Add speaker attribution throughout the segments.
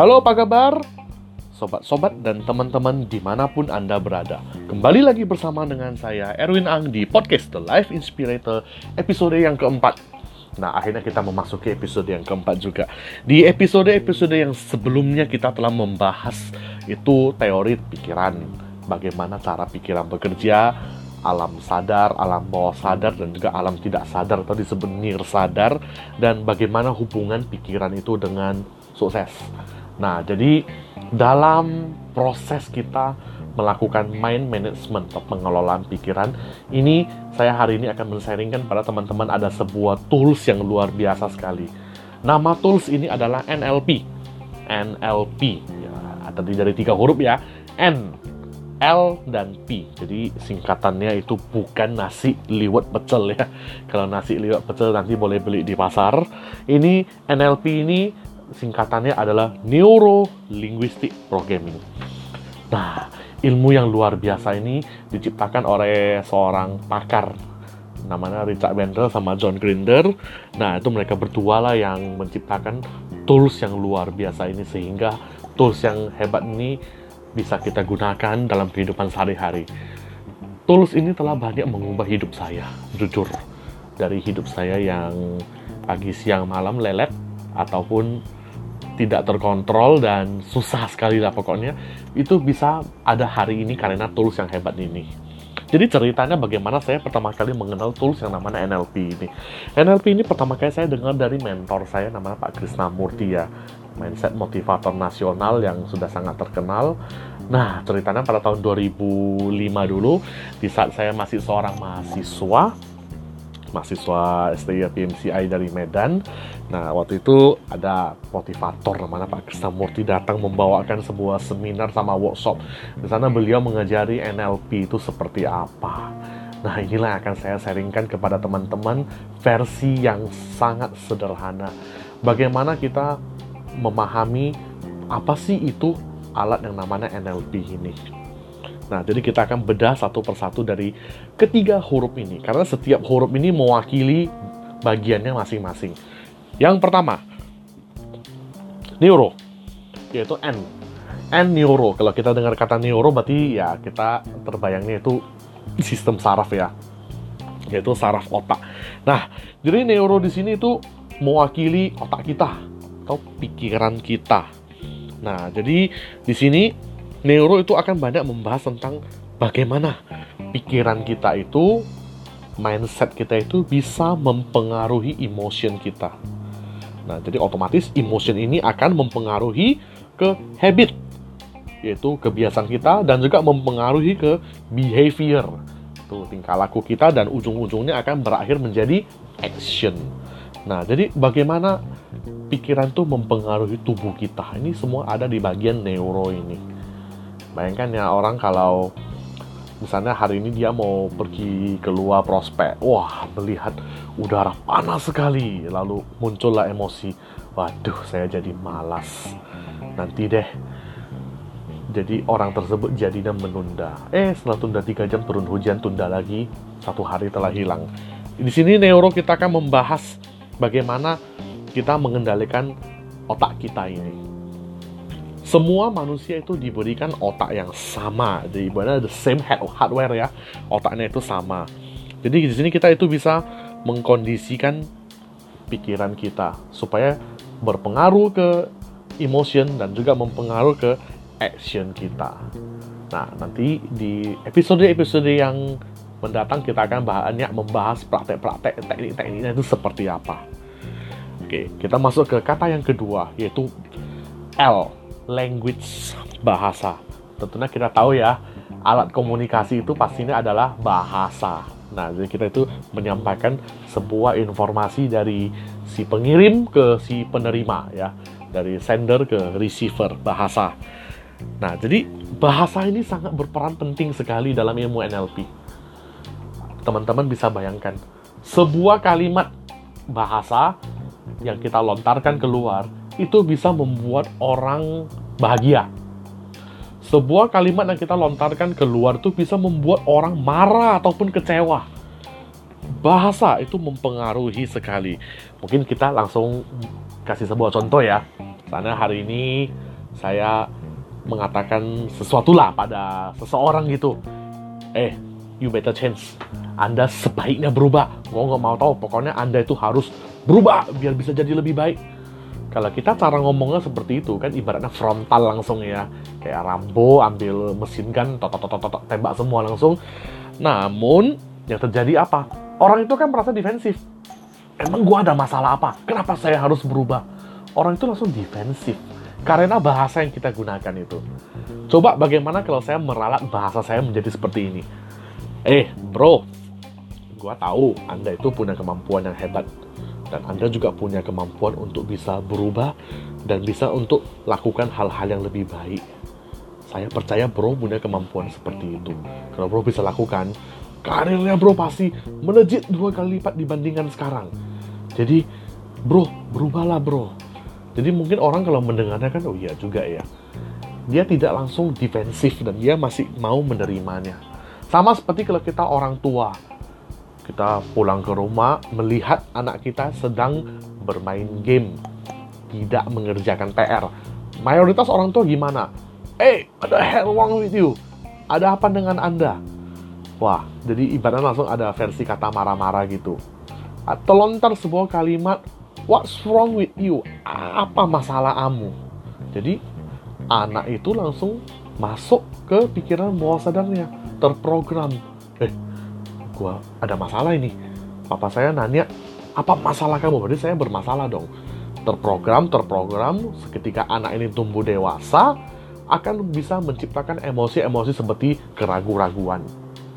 Speaker 1: Halo apa kabar? Sobat-sobat dan teman-teman di mana pun Anda berada Kembali lagi bersama dengan saya Erwin Ang di podcast The Life Inspirator episode yang keempat Nah akhirnya kita memasuki episode yang keempat juga Di episode-episode yang sebelumnya kita telah membahas itu teori pikiran Bagaimana cara pikiran bekerja alam sadar, alam bawah sadar, dan juga alam tidak sadar atau disebut nir sadar, dan bagaimana hubungan pikiran itu dengan sukses. Nah, jadi dalam proses kita melakukan mind management atau pengelolaan pikiran, ini saya hari ini akan men-sharingkan pada teman-teman ada sebuah tools yang luar biasa sekali. Nama tools ini adalah NLP. NLP, ya, terdiri dari tiga huruf ya. N, L, dan P. Jadi singkatannya itu bukan nasi liwet pecel ya. Kalau nasi liwet pecel nanti boleh beli di pasar. Ini NLP ini singkatannya adalah Neuro Linguistic Programming. Nah, ilmu yang luar biasa ini diciptakan oleh seorang pakar namanya Richard Bandler sama John Grinder. Nah, itu mereka berdua lah yang menciptakan tools yang luar biasa ini sehingga tools yang hebat ini bisa kita gunakan dalam kehidupan sehari-hari. Tools ini telah banyak mengubah hidup saya, jujur. Dari hidup saya yang pagi, siang, malam lelet ataupun tidak terkontrol dan susah sekali lah pokoknya itu bisa ada hari ini karena tools yang hebat ini. Jadi ceritanya bagaimana saya pertama kali mengenal tools yang namanya NLP ini. NLP ini pertama kali saya dengar dari mentor saya namanya Pak Krisna Murti ya. Mindset motivator nasional yang sudah sangat terkenal. Nah ceritanya pada tahun 2005 dulu di saat saya masih seorang mahasiswa mahasiswa STI PMCI dari Medan. Nah, waktu itu ada motivator namanya Pak Krisnamurti datang membawakan sebuah seminar sama workshop. Di sana beliau mengajari NLP itu seperti apa. Nah, inilah yang akan saya sharingkan kepada teman-teman versi yang sangat sederhana. Bagaimana kita memahami apa sih itu alat yang namanya NLP ini. Nah, jadi kita akan bedah satu persatu dari ketiga huruf ini. Karena setiap huruf ini mewakili bagiannya masing-masing. Yang pertama, neuro, yaitu N. N neuro. Kalau kita dengar kata neuro, berarti ya kita terbayangnya itu sistem saraf ya. Yaitu saraf otak. Nah, jadi neuro di sini itu mewakili otak kita atau pikiran kita. Nah, jadi di sini neuro itu akan banyak membahas tentang bagaimana pikiran kita itu, mindset kita itu bisa mempengaruhi emotion kita. Nah, jadi otomatis emotion ini akan mempengaruhi ke habit, yaitu kebiasaan kita dan juga mempengaruhi ke behavior, itu tingkah laku kita dan ujung-ujungnya akan berakhir menjadi action. Nah, jadi bagaimana pikiran itu mempengaruhi tubuh kita? Ini semua ada di bagian neuro ini. Bayangkan ya orang kalau misalnya hari ini dia mau pergi keluar prospek, wah melihat udara panas sekali, lalu muncullah emosi, waduh saya jadi malas, nanti deh. Jadi orang tersebut jadinya menunda. Eh setelah tunda tiga jam turun hujan, tunda lagi, satu hari telah hilang. Di sini neuro kita akan membahas bagaimana kita mengendalikan otak kita ini semua manusia itu diberikan otak yang sama, jadi ibaratnya the same hardware ya, otaknya itu sama. Jadi di sini kita itu bisa mengkondisikan pikiran kita supaya berpengaruh ke emotion dan juga mempengaruhi ke action kita. Nah, nanti di episode-episode yang mendatang kita akan banyak membahas praktek-praktek teknik-tekniknya itu seperti apa. Oke, kita masuk ke kata yang kedua yaitu L language bahasa. Tentunya kita tahu ya, alat komunikasi itu pastinya adalah bahasa. Nah, jadi kita itu menyampaikan sebuah informasi dari si pengirim ke si penerima ya, dari sender ke receiver bahasa. Nah, jadi bahasa ini sangat berperan penting sekali dalam ilmu NLP. Teman-teman bisa bayangkan, sebuah kalimat bahasa yang kita lontarkan keluar itu bisa membuat orang bahagia. Sebuah kalimat yang kita lontarkan keluar itu bisa membuat orang marah ataupun kecewa. Bahasa itu mempengaruhi sekali. Mungkin kita langsung kasih sebuah contoh ya. Karena hari ini saya mengatakan sesuatu lah pada seseorang gitu. Eh, you better change. Anda sebaiknya berubah. Mau nggak mau tahu, pokoknya Anda itu harus berubah biar bisa jadi lebih baik. Kalau kita cara ngomongnya seperti itu kan ibaratnya frontal langsung ya. Kayak Rambo ambil mesin kan, tot tot tot tot tembak semua langsung. Namun yang terjadi apa? Orang itu kan merasa defensif. Emang gua ada masalah apa? Kenapa saya harus berubah? Orang itu langsung defensif karena bahasa yang kita gunakan itu. Coba bagaimana kalau saya meralat bahasa saya menjadi seperti ini? Eh, bro, gua tahu Anda itu punya kemampuan yang hebat dan Anda juga punya kemampuan untuk bisa berubah dan bisa untuk lakukan hal-hal yang lebih baik. Saya percaya bro punya kemampuan seperti itu. Kalau bro bisa lakukan, karirnya bro pasti melejit dua kali lipat dibandingkan sekarang. Jadi, bro, berubahlah bro. Jadi mungkin orang kalau mendengarnya kan, oh iya juga ya. Dia tidak langsung defensif dan dia masih mau menerimanya sama seperti kalau kita orang tua, kita pulang ke rumah melihat anak kita sedang bermain game, tidak mengerjakan PR. Mayoritas orang tua gimana? Eh, ada hell wrong with you? Ada apa dengan Anda? Wah, jadi ibaratnya langsung ada versi kata marah-marah gitu. Atau lontar sebuah kalimat, what's wrong with you? Apa masalah kamu? Jadi, anak itu langsung masuk ke pikiran bawah sadarnya terprogram eh gua ada masalah ini. Papa saya nanya apa masalah kamu? Berarti saya bermasalah dong. Terprogram terprogram ketika anak ini tumbuh dewasa akan bisa menciptakan emosi-emosi seperti keraguan-raguan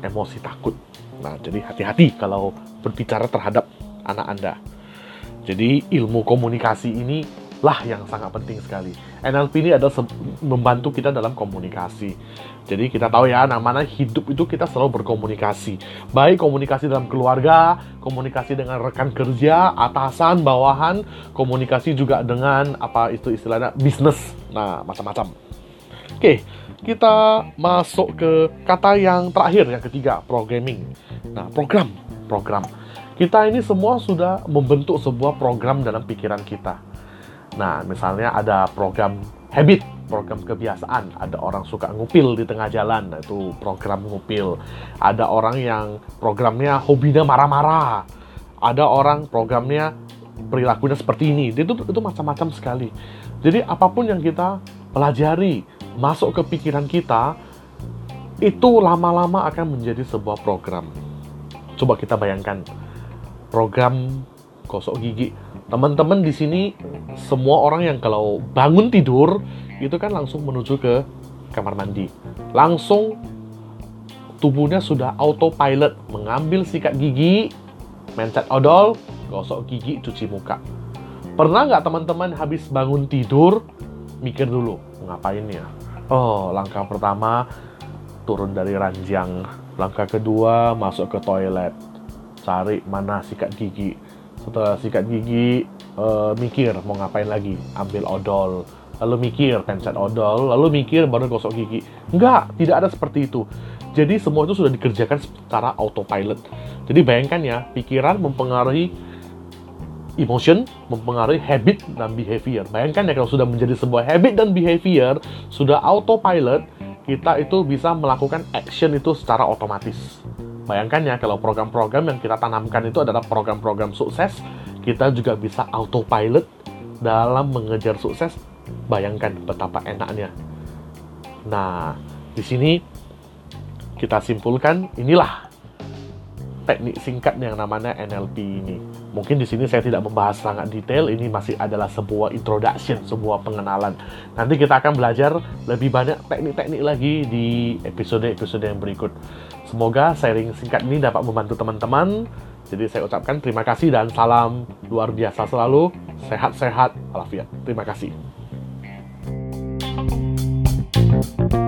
Speaker 1: emosi takut. Nah jadi hati-hati kalau berbicara terhadap anak anda. Jadi ilmu komunikasi ini lah yang sangat penting sekali. NLP ini adalah membantu kita dalam komunikasi. Jadi kita tahu ya, namanya hidup itu kita selalu berkomunikasi. Baik komunikasi dalam keluarga, komunikasi dengan rekan kerja, atasan, bawahan, komunikasi juga dengan apa itu istilahnya bisnis. Nah, macam-macam. Oke, kita masuk ke kata yang terakhir, yang ketiga, programming. Nah, program, program. Kita ini semua sudah membentuk sebuah program dalam pikiran kita Nah, misalnya ada program habit, program kebiasaan. Ada orang suka ngupil di tengah jalan, nah itu program ngupil. Ada orang yang programnya hobinya marah-marah. Ada orang programnya perilakunya seperti ini. Itu itu macam-macam sekali. Jadi apa pun yang kita pelajari, masuk ke pikiran kita, itu lama-lama akan menjadi sebuah program. Coba kita bayangkan program gosok gigi teman-teman di sini semua orang yang kalau bangun tidur itu kan langsung menuju ke kamar mandi. Langsung tubuhnya sudah autopilot mengambil sikat gigi, mencet odol, gosok gigi, cuci muka. Pernah nggak teman-teman habis bangun tidur mikir dulu ngapain ya? Oh, langkah pertama turun dari ranjang. Langkah kedua masuk ke toilet. Cari mana sikat gigi setelah sikat gigi uh, mikir mau ngapain lagi? Ambil odol. Lalu mikir pencet odol. Lalu mikir baru gosok gigi. Enggak tidak ada seperti itu. Jadi semua itu sudah dikerjakan secara autopilot. Jadi bayangkan ya pikiran mempengaruhi emotion mempengaruhi habit dan behavior. Bayangkan ya kalau sudah menjadi sebuah habit dan behavior sudah autopilot kita itu bisa melakukan action itu secara otomatis Bayangkan ya kalau program-program yang kita tanamkan itu adalah program-program sukses, kita juga bisa autopilot dalam mengejar sukses. Bayangkan betapa enaknya. Nah, di sini kita simpulkan inilah teknik singkat yang namanya NLP ini. Mungkin di sini saya tidak membahas sangat detail, ini masih adalah sebuah introduction, sebuah pengenalan. Nanti kita akan belajar lebih banyak teknik-teknik lagi di episode-episode yang berikut. Semoga sharing singkat ini dapat membantu teman-teman. Jadi saya ucapkan terima kasih dan salam luar biasa selalu. Sehat-sehat, alafiat. Terima kasih. thank you